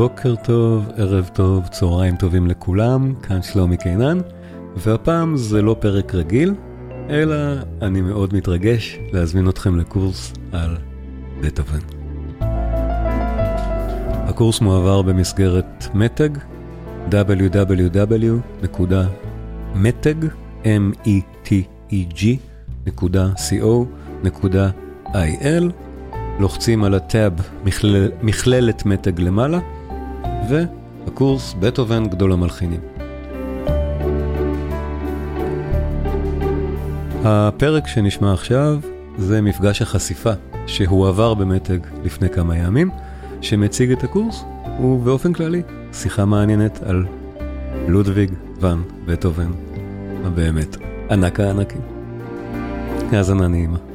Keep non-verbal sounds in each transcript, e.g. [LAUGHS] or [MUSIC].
בוקר טוב, ערב טוב, צהריים טובים לכולם, כאן שלומי קינן, והפעם זה לא פרק רגיל, אלא אני מאוד מתרגש להזמין אתכם לקורס על בטהובן. הקורס מועבר במסגרת מתג, www.meteg.co.il לוחצים על הטאב מכלל, מכללת מתג למעלה, והקורס בטהובן גדול המלחינים. הפרק שנשמע עכשיו זה מפגש החשיפה שהועבר במתג לפני כמה ימים, שמציג את הקורס, ובאופן כללי שיחה מעניינת על לודוויג ואן בטהובן, הבאמת ענק הענקים. האזנה נעימה.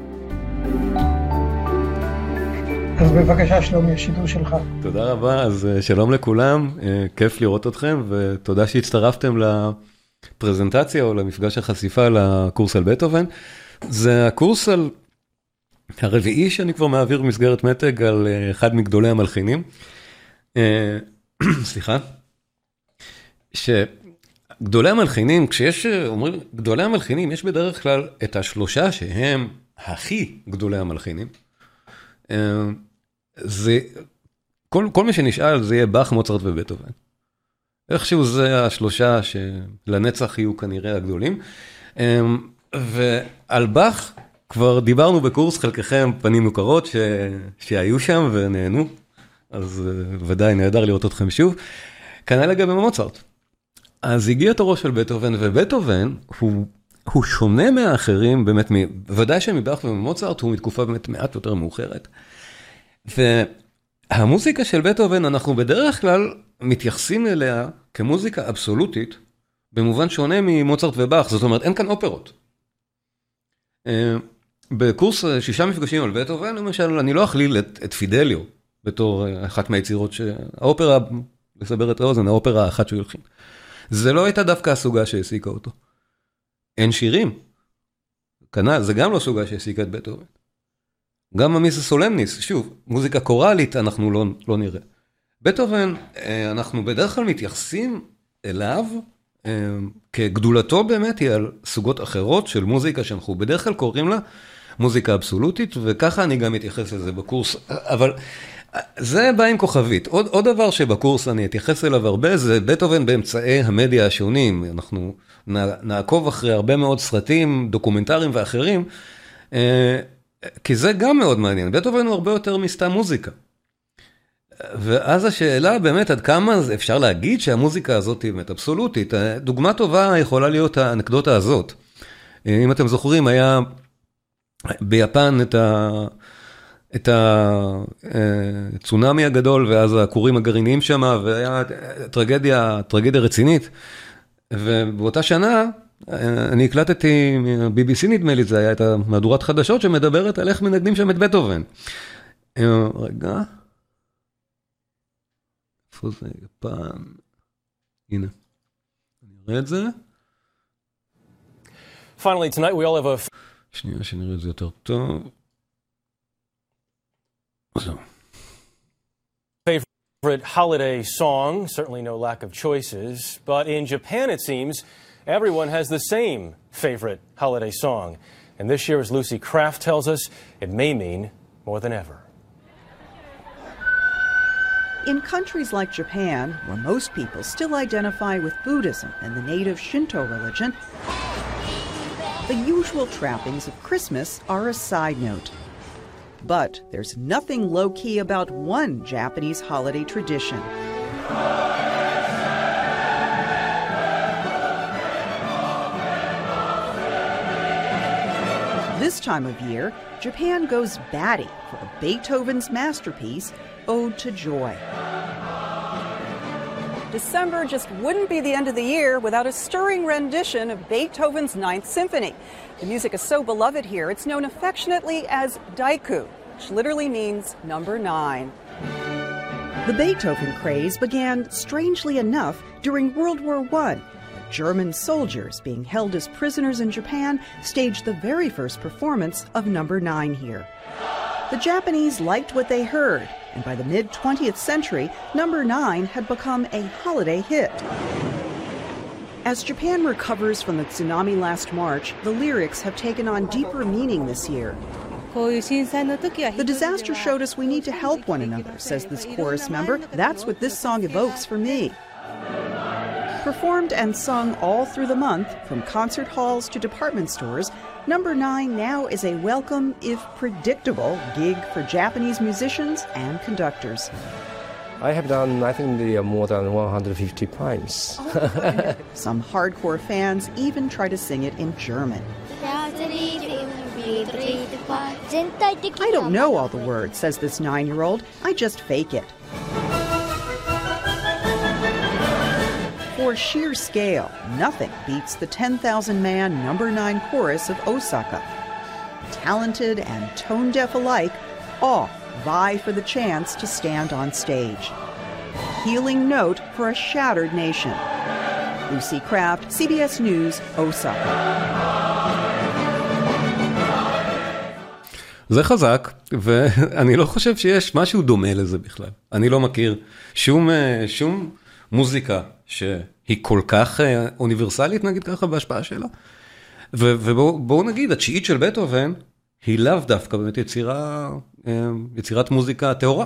אז בבקשה שלומי, השידור שלך. תודה רבה, אז אה, שלום לכולם, אה, כיף לראות אתכם, ותודה שהצטרפתם לפרזנטציה או למפגש החשיפה לקורס על בטהובן. זה הקורס על הרביעי שאני כבר מעביר במסגרת מתג על אה, אחד מגדולי המלחינים. [CLEARS THROAT] סליחה. שגדולי המלחינים, כשיש, אומרים גדולי המלחינים, יש בדרך כלל את השלושה שהם הכי גדולי המלחינים. זה, כל, כל מי שנשאל זה יהיה באך, מוצרט ובטהובן. איכשהו זה השלושה שלנצח יהיו כנראה הגדולים. אמ, ועל באך כבר דיברנו בקורס, חלקכם פנים מוכרות ש... שהיו שם ונהנו, אז אה, ודאי נהדר לראות אתכם שוב. כנראה לגבי מוצרט. אז הגיע תורו של בטהובן, ובטהובן הוא, הוא שונה מהאחרים, באמת, ודאי שמבאך וממוצרט הוא מתקופה באמת מעט יותר מאוחרת. והמוזיקה של בטהובן, אנחנו בדרך כלל מתייחסים אליה כמוזיקה אבסולוטית, במובן שונה ממוצרט ובאך, זאת אומרת, אין כאן אופרות. אה, בקורס שישה מפגשים על בטהובן, למשל, אני לא אכליל את, את פידליו בתור אה, אחת מהיצירות שהאופרה, לסבר את האוזן, האופרה האחת שהוא הלחין. זה לא הייתה דווקא הסוגה שהעסיקה אותו. אין שירים. כנ"ל, זה גם לא סוגה שהעסיקה את בטהובן. גם המיסה סולמניס, שוב, מוזיקה קוראלית אנחנו לא, לא נראה. בטהובן, אה, אנחנו בדרך כלל מתייחסים אליו אה, כגדולתו באמת היא על סוגות אחרות של מוזיקה שאנחנו בדרך כלל קוראים לה מוזיקה אבסולוטית, וככה אני גם מתייחס לזה בקורס, אבל אה, זה בא עם כוכבית. עוד, עוד דבר שבקורס אני אתייחס אליו הרבה זה בטהובן באמצעי המדיה השונים. אנחנו נעקוב אחרי הרבה מאוד סרטים, דוקומנטריים ואחרים. כי זה גם מאוד מעניין, בטהובן הוא הרבה יותר מסתם מוזיקה. ואז השאלה באמת עד כמה אפשר להגיד שהמוזיקה הזאת היא באמת אבסולוטית. דוגמה טובה יכולה להיות האנקדוטה הזאת. אם אתם זוכרים, היה ביפן את ה... את הצונאמי הגדול ואז הכורים הגרעיניים שם, והיה טרגדיה, טרגדיה רצינית. ובאותה שנה אני הקלטתי מ-BBC נדמה לי, זה היה את המהדורת חדשות שמדברת על איך מנגנים שם את בטהובן. רגע. איפה זה? יפן. הנה. אני אראה את זה. Finally, tonight we all have a... שנייה שנראה את זה יותר טוב. זהו. Favorite holiday song, certainly no lack of choices, but in Japan it seems everyone has the same favorite holiday song. And this year, as Lucy Kraft tells us, it may mean more than ever. In countries like Japan, where most people still identify with Buddhism and the native Shinto religion, the usual trappings of Christmas are a side note. But there's nothing low key about one Japanese holiday tradition. This time of year, Japan goes batty for Beethoven's masterpiece, Ode to Joy. December just wouldn't be the end of the year without a stirring rendition of Beethoven's Ninth Symphony. The music is so beloved here, it's known affectionately as Daiku, which literally means number nine. The Beethoven craze began, strangely enough, during World War I German soldiers being held as prisoners in Japan staged the very first performance of Number 9 here. The Japanese liked what they heard, and by the mid 20th century, number 9 had become a holiday hit. As Japan recovers from the tsunami last March, the lyrics have taken on deeper meaning this year. The disaster showed us we need to help one another, says this chorus member. That's what this song evokes for me. Performed and sung all through the month, from concert halls to department stores, Number 9 now is a welcome, if predictable, gig for Japanese musicians and conductors. I have done, I think, the, uh, more than 150 times. [LAUGHS] Some hardcore fans even try to sing it in German. I don't know all the words, says this nine year old. I just fake it. For sheer scale, nothing beats the 10,000 man number 9 chorus of Osaka. Talented and tone deaf alike, all vie for the chance to stand on stage. Healing note for a shattered nation. Lucy Kraft, CBS News, Osaka. זה חזק, ואני לא חושב שיש משהו דומה לזה בכלל. אני לא מכיר שום, שום מוזיקה שהיא כל כך אוניברסלית, נגיד ככה, בהשפעה שלה. ובואו נגיד, התשיעית של בטהובן היא לאו דווקא באמת יצירה, יצירת מוזיקה טהורה.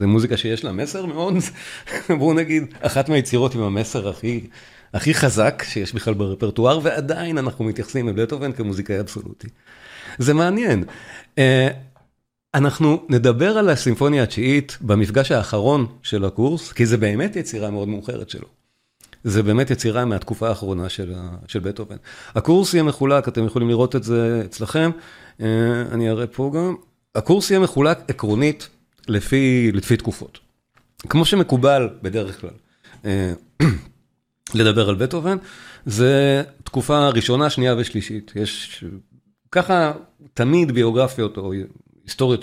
זו מוזיקה שיש לה מסר מאוד, [LAUGHS] בואו נגיד, אחת מהיצירות עם המסר הכי, הכי חזק שיש בכלל ברפרטואר, ועדיין אנחנו מתייחסים לבטהובן כמוזיקאי אבסולוטי. זה מעניין. אנחנו נדבר על הסימפוניה התשיעית במפגש האחרון של הקורס, כי זה באמת יצירה מאוד מאוחרת שלו. זה באמת יצירה מהתקופה האחרונה של, של בטהובן. הקורס יהיה מחולק, אתם יכולים לראות את זה אצלכם, אני אראה פה גם. הקורס יהיה מחולק עקרונית לפי, לפי תקופות. כמו שמקובל בדרך כלל [CLEARS THROAT] לדבר על בטהובן, זה תקופה ראשונה, שנייה ושלישית. יש ככה תמיד ביוגרפיות או היסטוריות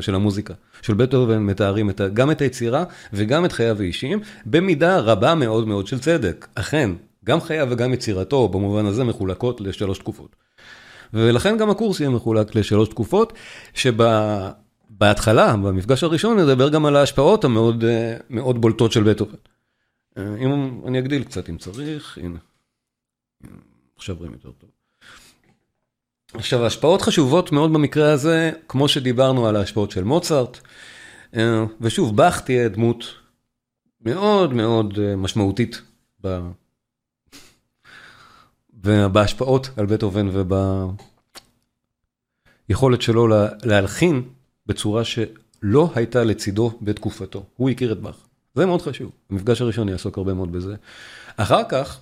של, המוזיקה, של בטהובן מתארים גם את היצירה וגם את חייו האישיים, במידה רבה מאוד מאוד של צדק. אכן, גם חייו וגם יצירתו במובן הזה מחולקות לשלוש תקופות. ולכן גם הקורס יהיה מחולק לשלוש תקופות, שבהתחלה, במפגש הראשון, נדבר גם על ההשפעות המאוד מאוד בולטות של בטהובן. אם אני אגדיל קצת אם צריך, הנה, עכשיו רואים יותר טוב. עכשיו, השפעות חשובות מאוד במקרה הזה, כמו שדיברנו על ההשפעות של מוצרט, ושוב, באך תהיה דמות מאוד מאוד משמעותית בהשפעות על בטהובן וביכולת שלו להלחין בצורה שלא הייתה לצידו בתקופתו. הוא הכיר את באך. זה מאוד חשוב. המפגש הראשון יעסוק הרבה מאוד בזה. אחר כך,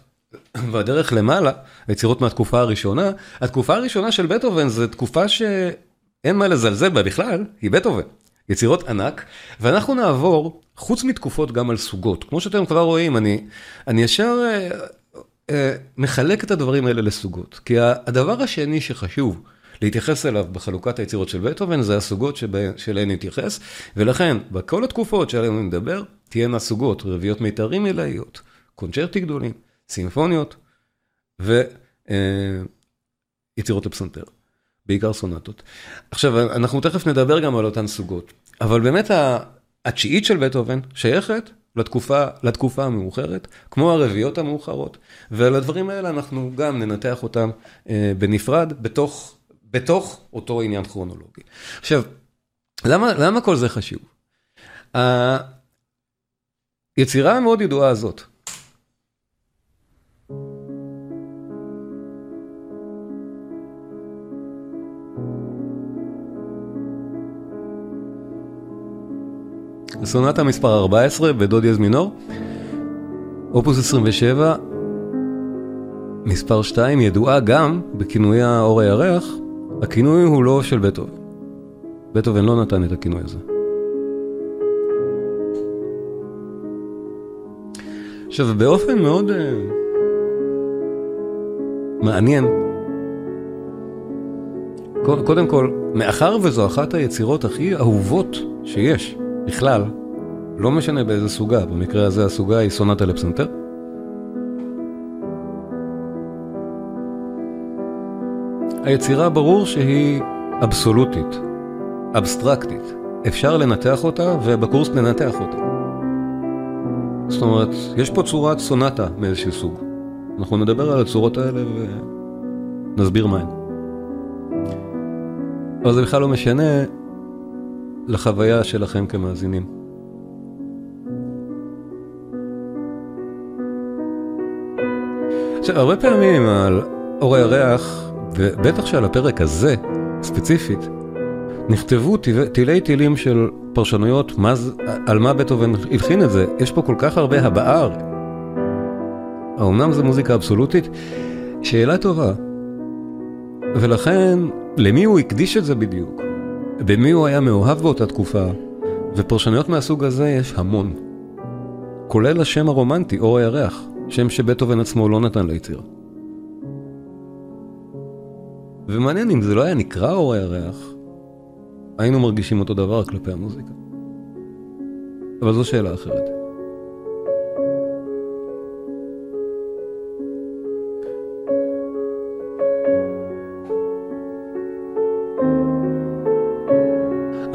והדרך למעלה, היצירות מהתקופה הראשונה, התקופה הראשונה של בטהובן זו תקופה שאין מה לזלזל בה בכלל, היא בטהובן. יצירות ענק, ואנחנו נעבור, חוץ מתקופות גם על סוגות. כמו שאתם כבר רואים, אני, אני ישר אה, אה, מחלק את הדברים האלה לסוגות. כי הדבר השני שחשוב להתייחס אליו בחלוקת היצירות של בטהובן, זה הסוגות שאליהן נתייחס, ולכן, בכל התקופות שעליהן נדבר, תהיינה סוגות, רביעיות מיתרים עילאיות, קונצ'רטי גדולים. סימפוניות ויצירות לפסנתר, בעיקר סונטות. עכשיו, אנחנו תכף נדבר גם על אותן סוגות, אבל באמת התשיעית של בטהובן שייכת לתקופה, לתקופה המאוחרת, כמו הרביעיות המאוחרות, ועל הדברים האלה אנחנו גם ננתח אותם בנפרד, בתוך, בתוך אותו עניין כרונולוגי. עכשיו, למה, למה כל זה חשוב? היצירה המאוד ידועה הזאת, סונטה מספר 14 בדוד יז מינור, אופוס 27, מספר 2 ידועה גם בכינויה אור הירח, הכינוי הוא לא של בטהובן. בטהובן לא נתן את הכינוי הזה. עכשיו באופן מאוד uh, מעניין, קודם כל, מאחר וזו אחת היצירות הכי אהובות שיש, בכלל, לא משנה באיזה סוגה, במקרה הזה הסוגה היא סונטה לפסנתר. היצירה ברור שהיא אבסולוטית, אבסטרקטית. אפשר לנתח אותה, ובקורס ננתח אותה. זאת אומרת, יש פה צורת סונטה מאיזשהו סוג. אנחנו נדבר על הצורות האלה ונסביר מהן. אבל זה בכלל לא משנה לחוויה שלכם כמאזינים. עכשיו, הרבה פעמים על אור הירח, ובטח שעל הפרק הזה, ספציפית, נכתבו תילי תילים של פרשנויות מה, על מה בטהובן הלחין את זה. יש פה כל כך הרבה הבעה. האומנם זו מוזיקה אבסולוטית? שאלה טובה. ולכן, למי הוא הקדיש את זה בדיוק? במי הוא היה מאוהב באותה תקופה? ופרשנויות מהסוג הזה יש המון. כולל השם הרומנטי, אור הירח, שם שבטהובן עצמו לא נתן ליצירה. ומעניין אם זה לא היה נקרא אור הירח, היינו מרגישים אותו דבר כלפי המוזיקה. אבל זו שאלה אחרת.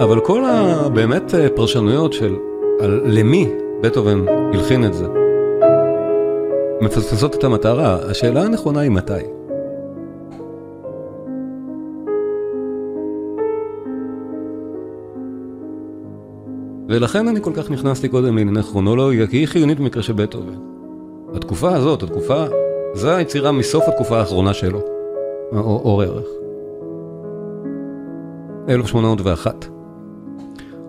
אבל כל הבאמת אה, פרשנויות של על למי בטהובן הלחין את זה, מפספסות את המטרה. השאלה הנכונה היא מתי. ולכן אני כל כך נכנסתי קודם לענייני כרונולוגיה, כי היא חיונית במקרה של בטהובן. התקופה הזאת, התקופה, זו היצירה מסוף התקופה האחרונה שלו, אור ערך. 1801.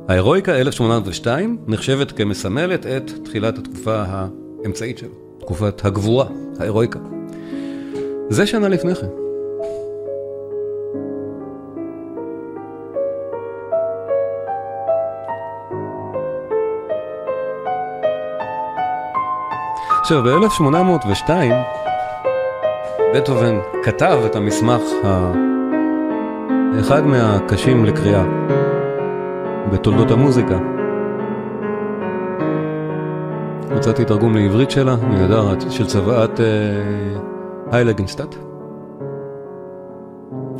ההירואיקה 1802 נחשבת כמסמלת את תחילת התקופה האמצעית שלו, תקופת הגבורה, ההירואיקה. זה שנה לפני כן. עכשיו, ב-1802 בטהובן כתב את המסמך, ה... אחד מהקשים לקריאה בתולדות המוזיקה. מצאתי תרגום לעברית שלה, נהדר, של צוואת אה, היילגנשטט.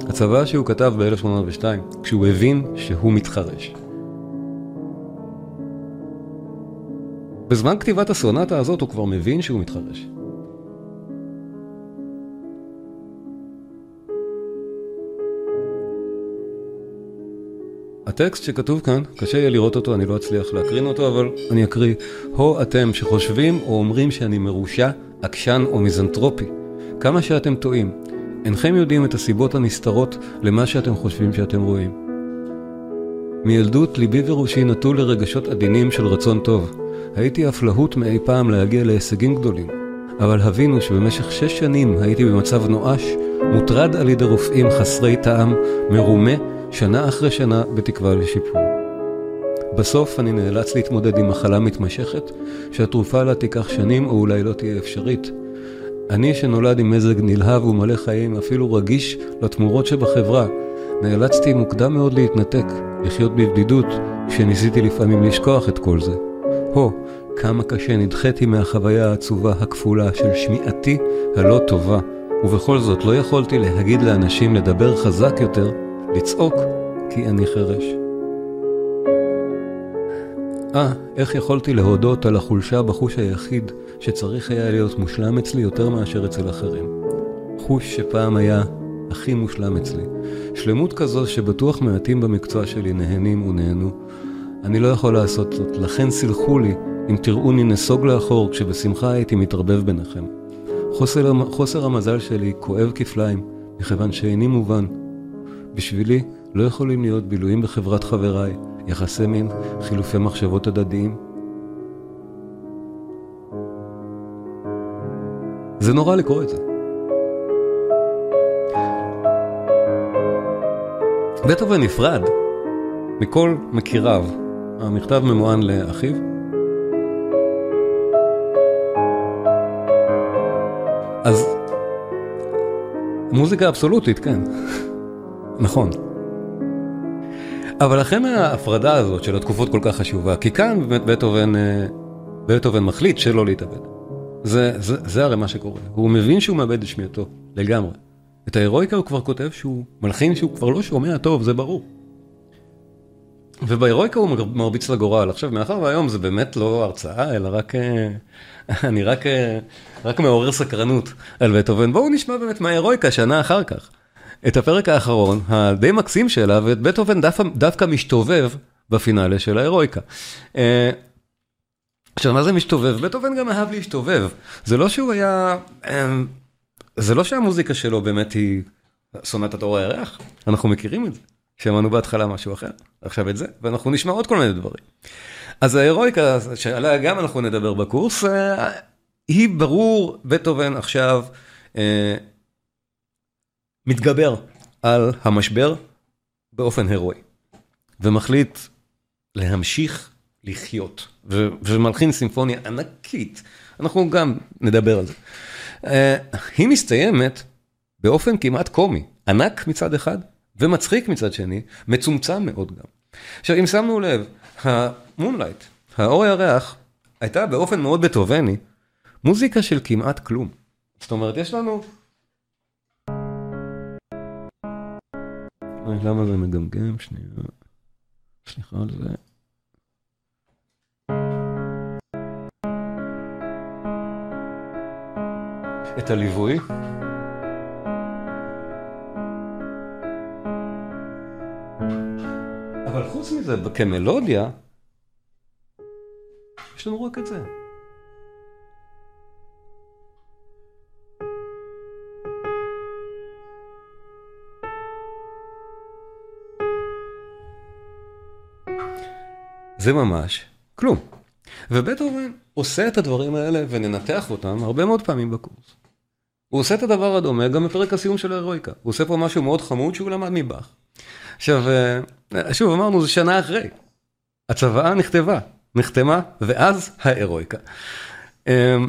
הצוואה שהוא כתב ב-1802, כשהוא הבין שהוא מתחרש. בזמן כתיבת הסונטה הזאת הוא כבר מבין שהוא מתחרש. הטקסט שכתוב כאן, קשה יהיה לראות אותו, אני לא אצליח להקרין אותו, אבל אני אקריא. הו אתם שחושבים או אומרים שאני מרושע, עקשן או מיזנטרופי. כמה שאתם טועים. אינכם יודעים את הסיבות הנסתרות למה שאתם חושבים שאתם רואים. מילדות ליבי וראשי נטו לרגשות עדינים של רצון טוב. הייתי אף להוט מאי פעם להגיע להישגים גדולים, אבל הבינו שבמשך שש שנים הייתי במצב נואש, מוטרד על ידי רופאים חסרי טעם, מרומה, שנה אחרי שנה בתקווה לשיפור. בסוף אני נאלץ להתמודד עם מחלה מתמשכת, שהתרופה לה תיקח שנים או אולי לא תהיה אפשרית. אני שנולד עם מזג נלהב ומלא חיים, אפילו רגיש לתמורות שבחברה, נאלצתי מוקדם מאוד להתנתק, לחיות בבדידות, כשניסיתי לפעמים לשכוח את כל זה. הו, כמה קשה נדחיתי מהחוויה העצובה הכפולה של שמיעתי הלא טובה, ובכל זאת לא יכולתי להגיד לאנשים לדבר חזק יותר, לצעוק, כי אני חרש. אה, איך יכולתי להודות על החולשה בחוש היחיד שצריך היה להיות מושלם אצלי יותר מאשר אצל אחרים. חוש שפעם היה הכי מושלם אצלי. שלמות כזו שבטוח מעטים במקצוע שלי נהנים ונהנו, אני לא יכול לעשות זאת, לכן סלחו לי אם תראוני נסוג לאחור כשבשמחה הייתי מתערבב ביניכם. חוסר, חוסר המזל שלי כואב כפליים, מכיוון שאיני מובן. בשבילי לא יכולים להיות בילויים בחברת חבריי, יחסי מין, חילופי מחשבות הדדיים. זה נורא לקרוא את זה. בטהובן נפרד מכל מכיריו המכתב ממוען לאחיו. אז מוזיקה אבסולוטית, כן. נכון. אבל לכן ההפרדה הזאת של התקופות כל כך חשובה, כי כאן באמת בטהובן, אה, בטהובן מחליט שלא להתאבד. זה, זה, זה הרי מה שקורה. הוא מבין שהוא מאבד את שמיעתו, לגמרי. את ההירואיקה הוא כבר כותב שהוא מלחין שהוא כבר לא שומע טוב, זה ברור. ובהירואיקה הוא מרביץ לגורל. עכשיו, מאחר והיום זה באמת לא הרצאה, אלא רק... אה, [LAUGHS] אני רק, אה, רק מעורר סקרנות על בטהובן. בואו נשמע באמת מההירואיקה שנה אחר כך. את הפרק האחרון, הדי מקסים שלה, ואת בטהובן דווקא, דווקא משתובב בפינאלה של ההירואיקה. אה, עכשיו, מה זה משתובב? בטהובן גם אהב להשתובב. זה לא שהוא היה... זה לא שהמוזיקה שלו באמת היא סונטת אור הירח, אנחנו מכירים את זה. שמענו בהתחלה משהו אחר, עכשיו את זה, ואנחנו נשמע עוד כל מיני דברים. אז ההירואיקה שעליה גם אנחנו נדבר בקורס, אה, היא ברור, בטהובן עכשיו אה, מתגבר על המשבר באופן הירואי, ומחליט להמשיך לחיות, ומלחין סימפוניה ענקית, אנחנו גם נדבר על זה. אה, היא מסתיימת באופן כמעט קומי, ענק מצד אחד, ומצחיק מצד שני, מצומצם מאוד גם. עכשיו, אם שמנו לב, המונלייט, האור הירח, הייתה באופן מאוד בטובני, מוזיקה של כמעט כלום. זאת אומרת, יש לנו... למה זה מגמגם? שנייה. סליחה על זה. את הליווי. אבל חוץ מזה, כמלודיה, יש לנו רק את זה. זה ממש כלום. ובטהובן עושה את הדברים האלה וננתח אותם הרבה מאוד פעמים בקורס. הוא עושה את הדבר הדומה גם בפרק הסיום של ההירואיקה. הוא עושה פה משהו מאוד חמוד שהוא למד מבאך. עכשיו, אה, שוב, אמרנו, זה שנה אחרי. הצוואה נכתבה, נחתמה, ואז ההירואיקה. אמ,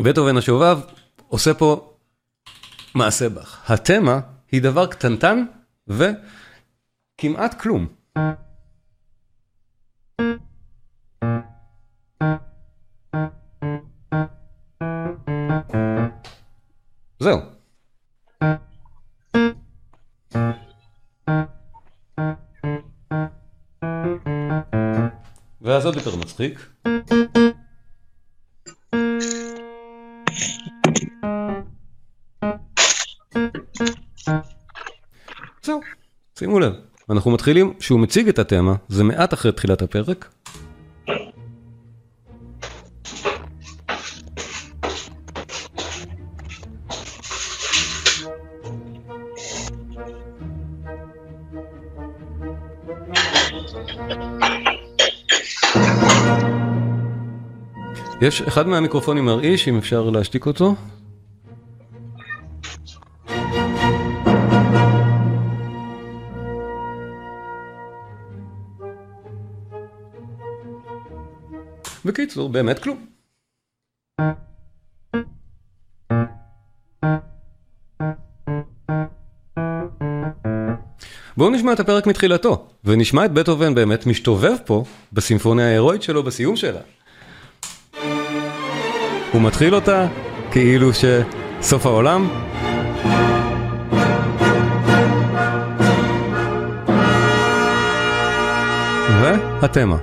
בטהובן השובב עושה פה מעשה באך. התמה היא דבר קטנטן וכמעט כלום. ואז עוד יותר מצחיק. זהו, שימו לב, אנחנו מתחילים, שהוא מציג את התמה, זה מעט אחרי תחילת הפרק. יש אחד מהמיקרופונים מרעיש, אם אפשר להשתיק אותו. בקיצור, באמת כלום. בואו נשמע את הפרק מתחילתו, ונשמע את בטהובן באמת משתובב פה בסימפוניה ההירואית שלו בסיום שלה. הוא מתחיל אותה כאילו שסוף העולם. והתמה.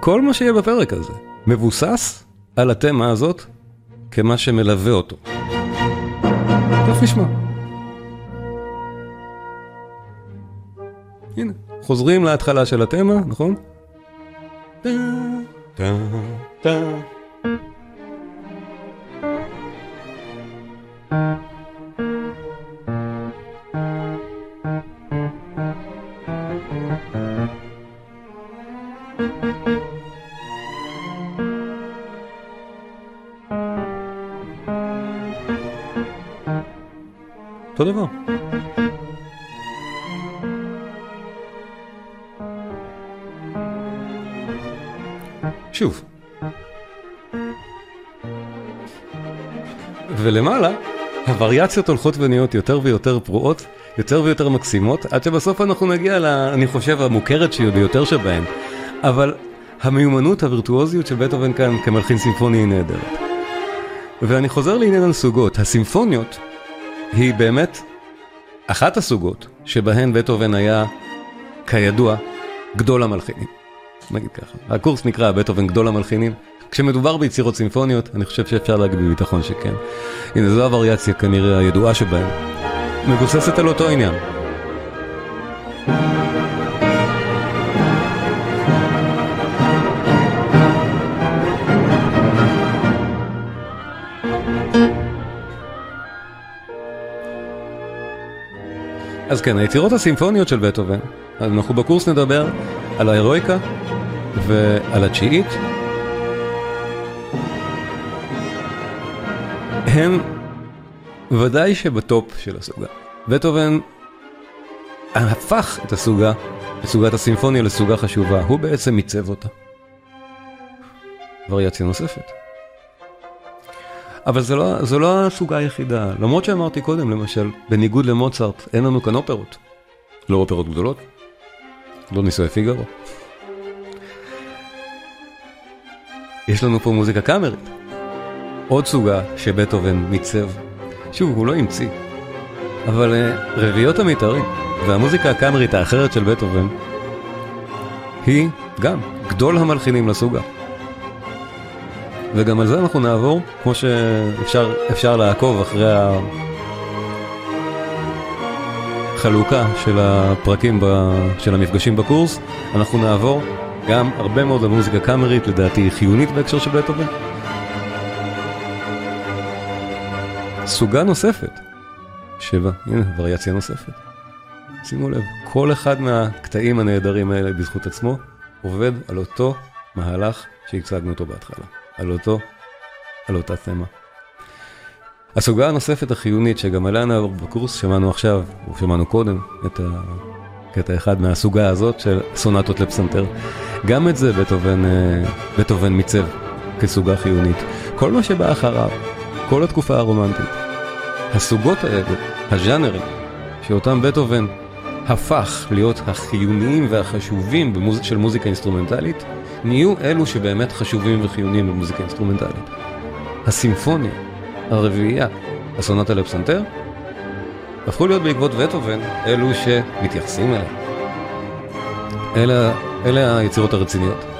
כל מה שיהיה בפרק הזה מבוסס על התמה הזאת כמה שמלווה אותו. טוב נשמע. הנה, חוזרים להתחלה של התמה, נכון? טה, טה, טה. אותו דבר. שוב. ולמעלה, הווריאציות הולכות ונהיות יותר ויותר פרועות, יותר ויותר מקסימות, עד שבסוף אנחנו נגיע, לה, אני חושב, המוכרת ביותר שבהן. אבל המיומנות, הווירטואוזיות של בטהובן כאן כמלחין סימפוני היא נהדרת. ואני חוזר לעניין הסוגות. הסימפוניות היא באמת אחת הסוגות שבהן בטהובן היה, כידוע, גדול המלחינים. נגיד ככה. הקורס נקרא בטהובן גדול המלחינים. כשמדובר ביצירות סימפוניות, אני חושב שאפשר להגיד בביטחון שכן. הנה, זו הווריאציה כנראה הידועה שבהן. מבוססת על אותו עניין. אז כן, היצירות הסימפוניות של בטהובן, אנחנו בקורס נדבר על ההירואיקה ועל התשיעית. הם ודאי שבטופ של הסוגה. בטהובן הפך את הסוגה, את הסימפוניה לסוגה חשובה, הוא בעצם מיצב אותה. וריאציה נוספת. אבל זו לא, זו לא הסוגה היחידה, למרות שאמרתי קודם, למשל, בניגוד למוצרט, אין לנו כאן אופרות. לא אופרות גדולות, לא נישואי פיגארו. יש לנו פה מוזיקה קאמרית. עוד סוגה שבטהובן מיצב. שוב, הוא לא המציא. אבל uh, רביעיות המיתרים והמוזיקה הקאמרית האחרת של בטהובן היא גם גדול המלחינים לסוגה. וגם על זה אנחנו נעבור, כמו שאפשר לעקוב אחרי החלוקה של הפרקים, ב, של המפגשים בקורס, אנחנו נעבור גם הרבה מאוד על מוזיקה קאמרית, לדעתי חיונית בהקשר של בטהובן. סוגה נוספת, שבע, הנה וריאציה נוספת. שימו לב, כל אחד מהקטעים הנהדרים האלה בזכות עצמו עובד על אותו מהלך שהצגנו אותו בהתחלה. על אותו, על אותה תמה. הסוגה הנוספת החיונית שגם עליה נעבור בקורס, שמענו עכשיו, או שמענו קודם, את הקטע אחד מהסוגה הזאת של סונטות לפסנתר. גם את זה בטהובן, אה, בטהובן מיצב כסוגה חיונית. כל מה שבא אחריו, כל התקופה הרומנטית, הסוגות האלה, הז'אנרים, שאותם בטהובן הפך להיות החיוניים והחשובים במוז... של מוזיקה אינסטרומנטלית, נהיו אלו שבאמת חשובים וחיוניים במוזיקה אינסטרומנטלית. הסימפוניה, הרביעייה, הסונטה לפסנתר, הפכו להיות בעקבות בטהובן אלו שמתייחסים אליה. אלה, אלה היצירות הרציניות.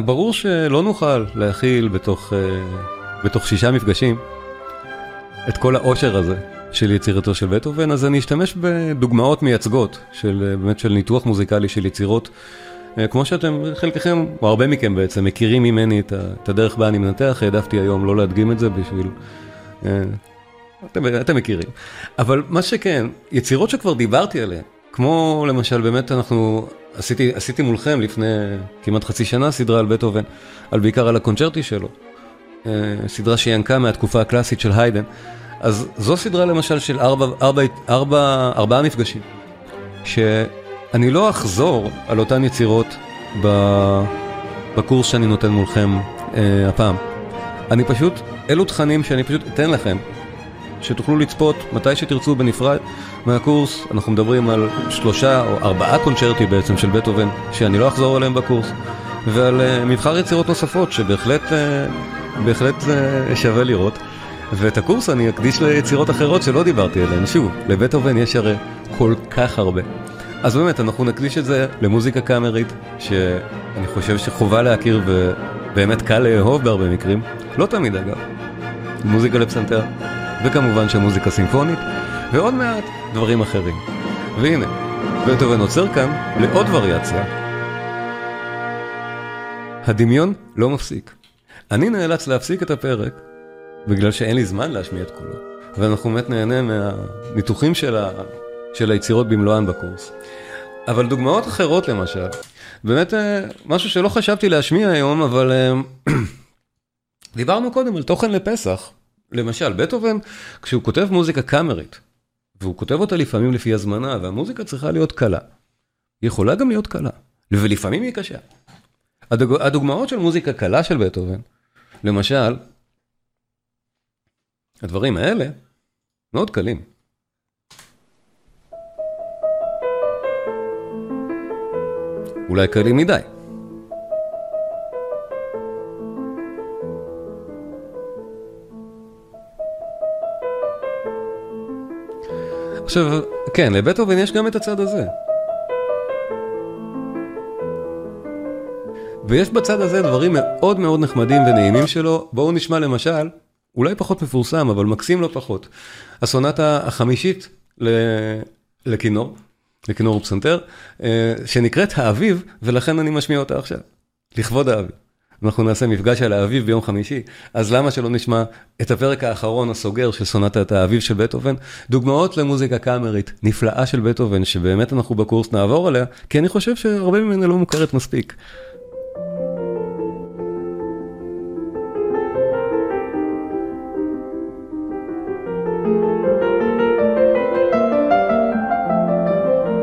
ברור שלא נוכל להכיל בתוך, uh, בתוך שישה מפגשים את כל העושר הזה של יצירתו של בטהובן, אז אני אשתמש בדוגמאות מייצגות של באמת של ניתוח מוזיקלי של יצירות. כמו שאתם, חלקכם, או הרבה מכם בעצם, מכירים ממני את, את הדרך בה אני מנתח, העדפתי היום לא להדגים את זה בשביל... אתם, אתם מכירים. אבל מה שכן, יצירות שכבר דיברתי עליהן, כמו למשל באמת אנחנו עשיתי, עשיתי מולכם לפני כמעט חצי שנה סדרה על בטהובן, על בעיקר על הקונצ'רטי שלו, אה, סדרה שינקה מהתקופה הקלאסית של היידן, אז זו סדרה למשל של ארבע, ארבע, ארבע, ארבעה מפגשים, שאני לא אחזור על אותן יצירות בקורס שאני נותן מולכם אה, הפעם. אני פשוט, אלו תכנים שאני פשוט אתן לכם שתוכלו לצפות מתי שתרצו בנפרד מהקורס. אנחנו מדברים על שלושה או ארבעה קונצ'רטי בעצם של בטהובן, שאני לא אחזור עליהם בקורס, ועל uh, מבחר יצירות נוספות שבהחלט uh, בהחלט uh, שווה לראות. ואת הקורס אני אקדיש ליצירות אחרות שלא דיברתי עליהן. שוב, לבטהובן יש הרי כל כך הרבה. אז באמת, אנחנו נקדיש את זה למוזיקה קאמרית, שאני חושב שחובה להכיר ובאמת קל לאהוב בהרבה מקרים. לא תמיד אגב. מוזיקה לפסנתר. וכמובן שמוזיקה סימפונית, ועוד מעט דברים אחרים. והנה, בטהובן עוצר כאן לעוד וריאציה. הדמיון לא מפסיק. אני נאלץ להפסיק את הפרק בגלל שאין לי זמן להשמיע את כולו, ואנחנו באמת נהנה מהניתוחים של, ה... של היצירות במלואן בקורס. אבל דוגמאות אחרות למשל, באמת אה, משהו שלא חשבתי להשמיע היום, אבל אה, [CLEARS THROAT] דיברנו קודם על תוכן לפסח. למשל, בטהובן, כשהוא כותב מוזיקה קאמרית, והוא כותב אותה לפעמים לפי הזמנה, והמוזיקה צריכה להיות קלה. היא יכולה גם להיות קלה, ולפעמים היא קשה. הדוג... הדוגמאות של מוזיקה קלה של בטהובן, למשל, הדברים האלה מאוד קלים. אולי קלים מדי. עכשיו, כן, לבטהובן יש גם את הצד הזה. ויש בצד הזה דברים מאוד מאוד נחמדים ונעימים שלו. בואו נשמע למשל, אולי פחות מפורסם, אבל מקסים לא פחות. הסונטה החמישית לכינור, לכינור ופסנתר, אה, שנקראת האביב, ולכן אני משמיע אותה עכשיו, לכבוד האביב. אנחנו נעשה מפגש על האביב ביום חמישי, אז למה שלא נשמע את הפרק האחרון הסוגר של סונטת האביב של בטהובן? דוגמאות למוזיקה קאמרית נפלאה של בטהובן, שבאמת אנחנו בקורס נעבור עליה, כי אני חושב שהרבה ממנה לא מוכרת מספיק.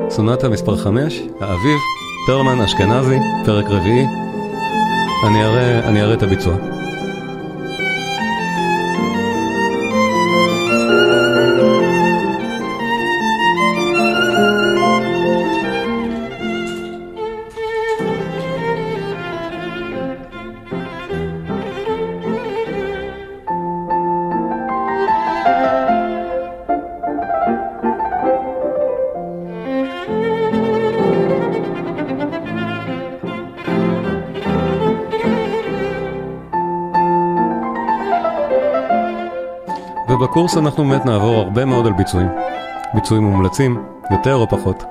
סונטה מספר 5, האביב, פרמן אשכנזי, פרק רביעי. אני אראה, את הביצוע. ובקורס אנחנו באמת נעבור הרבה מאוד על ביצועים. ביצועים מומלצים, יותר או פחות.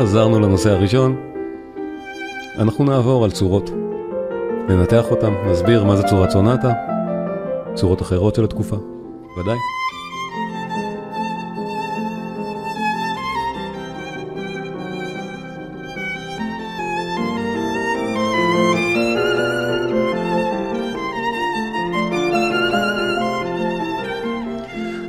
חזרנו לנושא הראשון, אנחנו נעבור על צורות. ננתח אותם, נסביר מה זה צורת סונטה, צורות אחרות של התקופה, ודאי.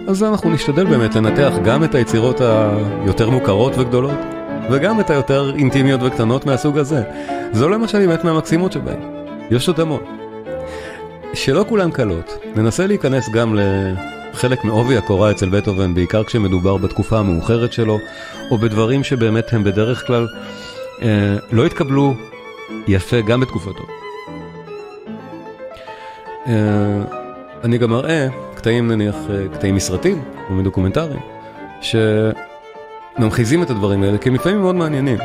אז אנחנו נשתדל באמת לנתח גם את היצירות היותר מוכרות וגדולות, וגם את היותר אינטימיות וקטנות מהסוג הזה. זו למשל באמת מהמקסימות שבהן. יש עוד המון. שלא כולן קלות, ננסה להיכנס גם לחלק מעובי הקורה אצל בטהובן, בעיקר כשמדובר בתקופה המאוחרת שלו, או בדברים שבאמת הם בדרך כלל אה, לא התקבלו יפה גם בתקופתו. אה, אני גם אראה קטעים נניח, אה, קטעים מסרטים או מדוקומנטריים, ש... ממחיזים את הדברים האלה, כי הם לפעמים מאוד מעניינים.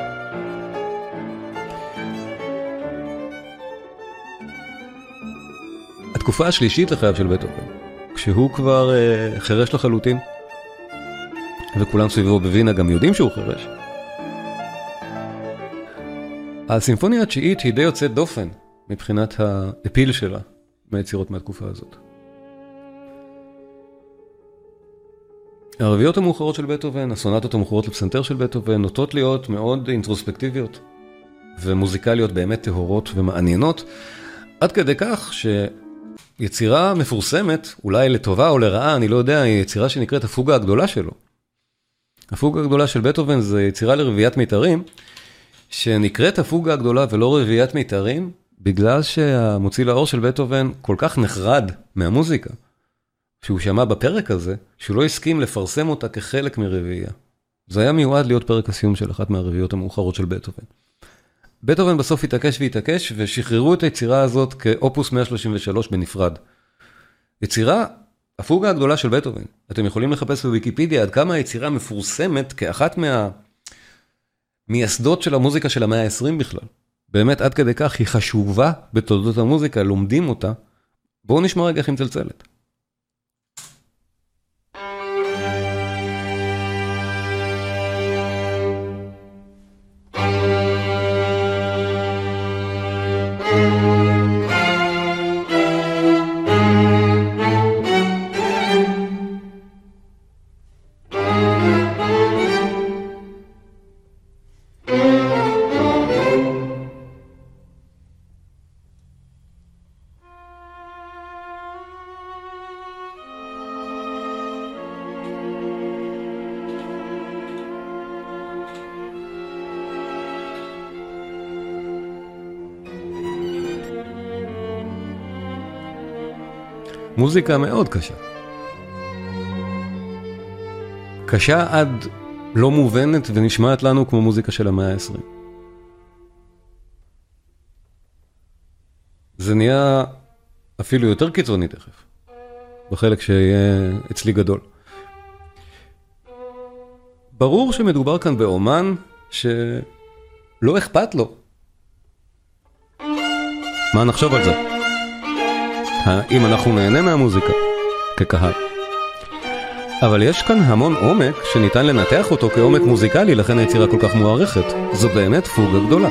התקופה השלישית לחייו של בטהובן, כשהוא כבר uh, חירש לחלוטין, וכולם סביבו בווינה גם יודעים שהוא חירש. הסימפוניה התשיעית היא די יוצאת דופן מבחינת האפיל שלה מהיצירות מהתקופה הזאת. הרביעיות המאוחרות של בטהובן, הסונטות המאוחרות לפסנתר של בטהובן, נוטות להיות מאוד אינטרוספקטיביות ומוזיקליות באמת טהורות ומעניינות, עד כדי כך שיצירה מפורסמת, אולי לטובה או לרעה, אני לא יודע, היא יצירה שנקראת הפוגה הגדולה שלו. הפוגה הגדולה של בטהובן זה יצירה לרביעיית מיתרים, שנקראת הפוגה הגדולה ולא רביעיית מיתרים, בגלל שהמוציא לאור של בטהובן כל כך נחרד מהמוזיקה. שהוא שמע בפרק הזה, שהוא לא הסכים לפרסם אותה כחלק מרביעייה. זה היה מיועד להיות פרק הסיום של אחת מהרביעיות המאוחרות של בטהובן. בטהובן בסוף התעקש והתעקש, ושחררו את היצירה הזאת כאופוס 133 בנפרד. יצירה, הפוגה הגדולה של בטהובן. אתם יכולים לחפש בוויקיפדיה עד כמה היצירה מפורסמת כאחת מה... מייסדות של המוזיקה של המאה ה-20 בכלל. באמת עד כדי כך היא חשובה בתולדות המוזיקה, לומדים אותה. בואו נשמע רגע איך היא מצלצלת. מוזיקה מאוד קשה. קשה עד לא מובנת ונשמעת לנו כמו מוזיקה של המאה ה-20. זה נהיה אפילו יותר קיצוני תכף, בחלק שיהיה אצלי גדול. ברור שמדובר כאן באומן שלא אכפת לו. מה נחשוב על זה? האם אנחנו נהנה מהמוזיקה כקהל. אבל יש כאן המון עומק שניתן לנתח אותו כעומק מוזיקלי, לכן היצירה כל כך מוערכת. זו באמת פוגה גדולה.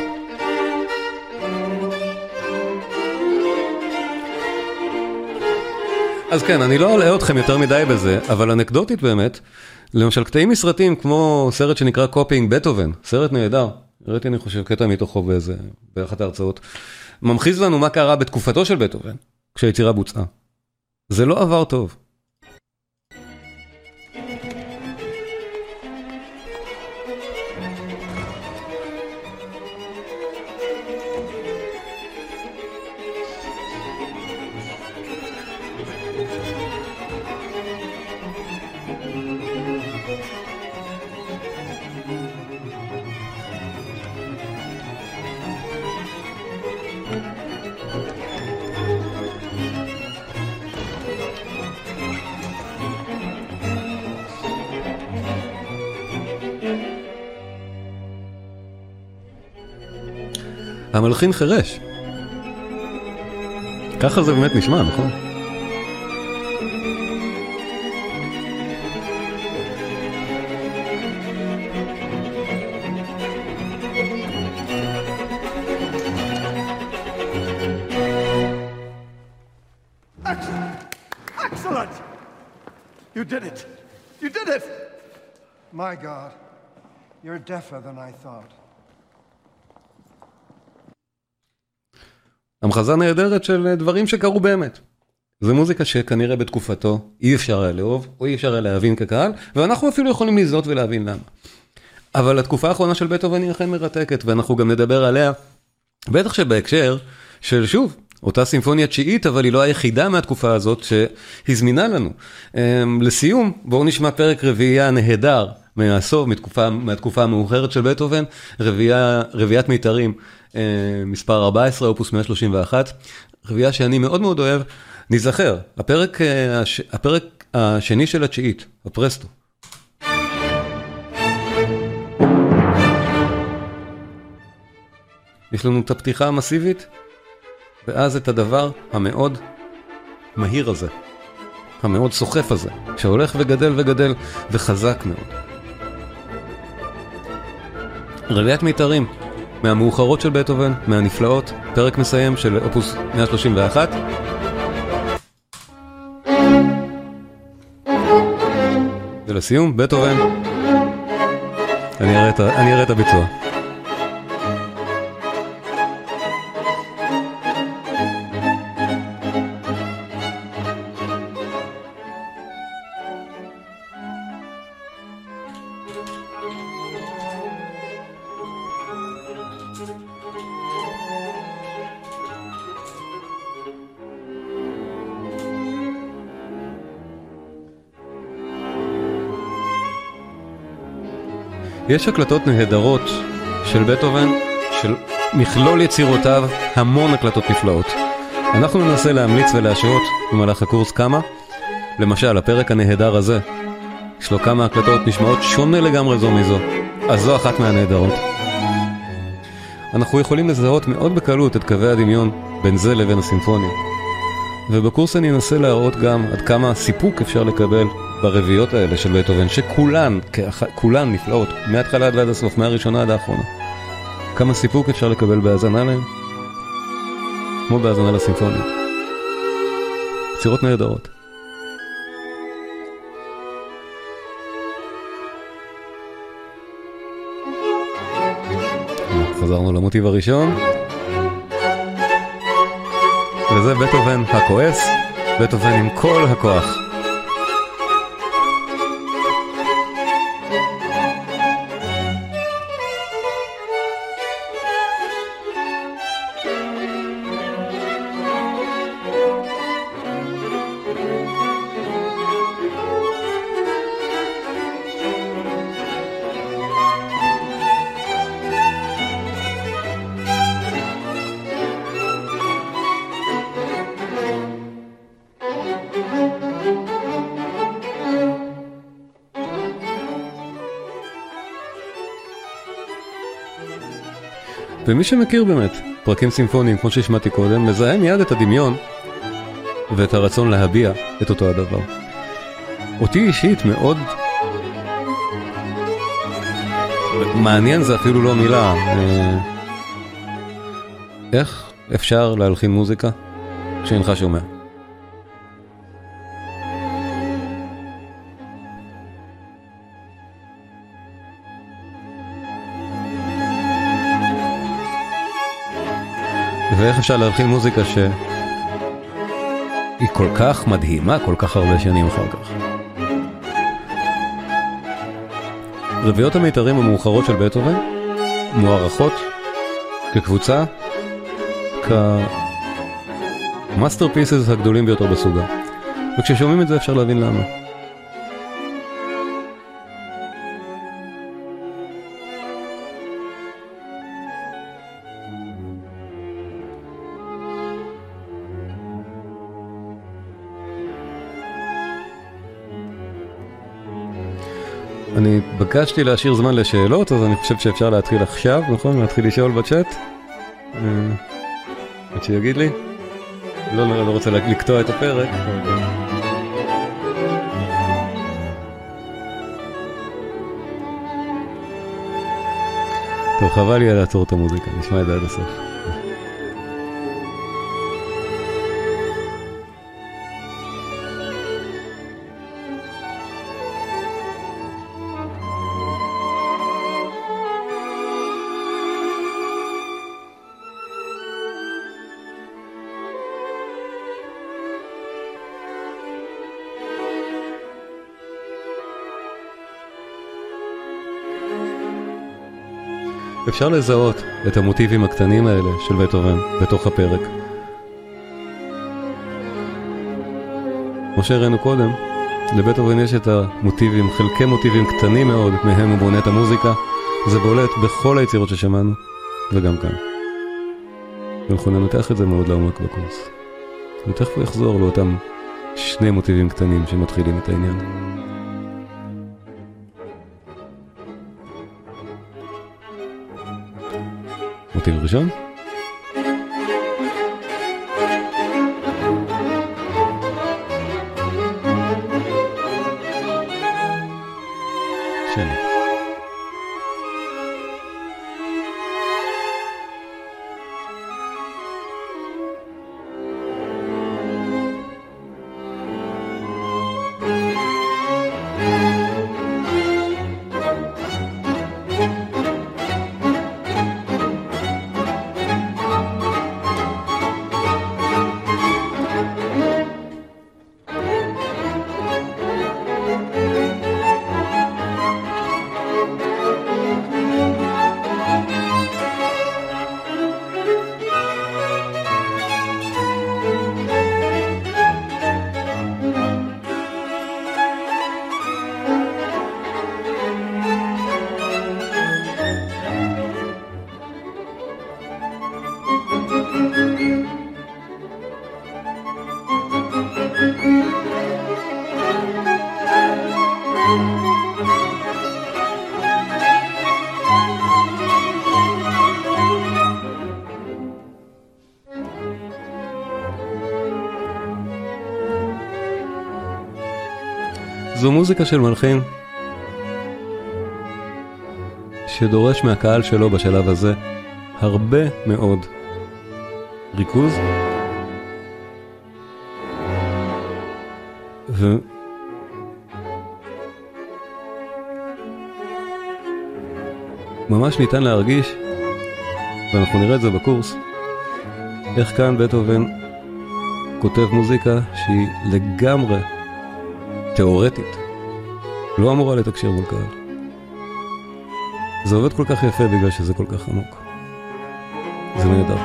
אז כן, אני לא אלאה אתכם יותר מדי בזה, אבל אנקדוטית באמת, למשל קטעים מסרטים כמו סרט שנקרא Copying Beethoven, סרט נהדר, ראיתי אני חושב קטע מתוכו באיזה, באחת ההרצאות, ממחיז לנו מה קרה בתקופתו של בטהובן. כשהיצירה בוצעה. זה לא עבר טוב. המלחין חירש. ככה זה באמת נשמע, נכון? You did it! You did it! My God, you're deafer than I thought. המחזה נהדרת של דברים שקרו באמת. זו מוזיקה שכנראה בתקופתו אי אפשר היה לאהוב, או אי אפשר היה להבין כקהל, ואנחנו אפילו יכולים לזהות ולהבין למה. אבל התקופה האחרונה של בטהובן היא אכן מרתקת, ואנחנו גם נדבר עליה, בטח שבהקשר של שוב, אותה סימפוניה תשיעית, אבל היא לא היחידה מהתקופה הזאת שהזמינה לנו. אמ, לסיום, בואו נשמע פרק רביעייה נהדר מהסוף, מתקופה, מהתקופה המאוחרת של בטהובן, רביעיית מיתרים אה, מספר 14, אופוס 131, רביעייה שאני מאוד מאוד אוהב. נזכר, הפרק, אה, הש, הפרק השני של התשיעית, הפרסטו. יש לנו את הפתיחה המסיבית, ואז את הדבר המאוד מהיר הזה, המאוד סוחף הזה, שהולך וגדל וגדל וחזק מאוד. רביעיית מיתרים, מהמאוחרות של בטהובן, מהנפלאות, פרק מסיים של אופוס 131. ולסיום, בטהובן, אני אראה את הביצוע. יש הקלטות נהדרות של בטהובן, של מכלול יצירותיו, המון הקלטות נפלאות. אנחנו ננסה להמליץ ולהשעות במהלך הקורס כמה. למשל, הפרק הנהדר הזה, יש לו כמה הקלטות נשמעות שונה לגמרי זו מזו, אז זו אחת מהנהדרות. אנחנו יכולים לזהות מאוד בקלות את קווי הדמיון בין זה לבין הסימפוניה. ובקורס אני אנסה להראות גם עד כמה סיפוק אפשר לקבל ברביעיות האלה של בטהובן, שכולן, כולן נפלאות, מההתחלה עד הסוף, מהראשונה עד האחרונה. כמה סיפוק אפשר לקבל בהאזנה להם, כמו בהאזנה לסימפוניות. יצירות נהדרות. חזרנו למוטיב הראשון. וזה בטהובן הכועס, בטהובן עם כל הכוח. ומי שמכיר באמת פרקים סימפוניים כמו שהשמעתי קודם, מזהה מיד את הדמיון ואת הרצון להביע את אותו הדבר. אותי אישית מאוד מעניין זה אפילו לא מילה. אה, איך אפשר להלחין מוזיקה כשאינך שומע? ואיך אפשר להלחין מוזיקה שהיא כל כך מדהימה כל כך הרבה שנים אחר כך. רביעיות המיתרים המאוחרות של בטהובן מוערכות כקבוצה כ masterpieces הגדולים ביותר בסוגה. וכששומעים את זה אפשר להבין למה. אני התבקשתי להשאיר זמן לשאלות, אז אני חושב שאפשר להתחיל עכשיו, נכון? להתחיל לשאול בצ'אט? אה, עד שיגיד לי. לא, לא, לא רוצה לקטוע את הפרק. טוב, חבל לי לעצור את המוזיקה, נשמע את זה עד הסוף. אפשר לזהות את המוטיבים הקטנים האלה של בטהובן בתוך הפרק. כמו שהראינו קודם, לבטהובן יש את המוטיבים, חלקי מוטיבים קטנים מאוד, מהם הוא בונה את המוזיקה. זה בולט בכל היצירות ששמענו, וגם כאן. ואנחנו ננתח את זה מאוד לעומק בקורס. ותכף הוא יחזור לאותם שני מוטיבים קטנים שמתחילים את העניין. ראשון. מוזיקה של מלחין שדורש מהקהל שלו בשלב הזה הרבה מאוד ריכוז. ו... ממש ניתן להרגיש, ואנחנו נראה את זה בקורס, איך כאן בטהובן כותב מוזיקה שהיא לגמרי תיאורטית, לא אמורה לתקשר מול קהל. זה עובד כל כך יפה בגלל שזה כל כך עמוק. זה נהדר.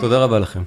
תודה רבה לכם.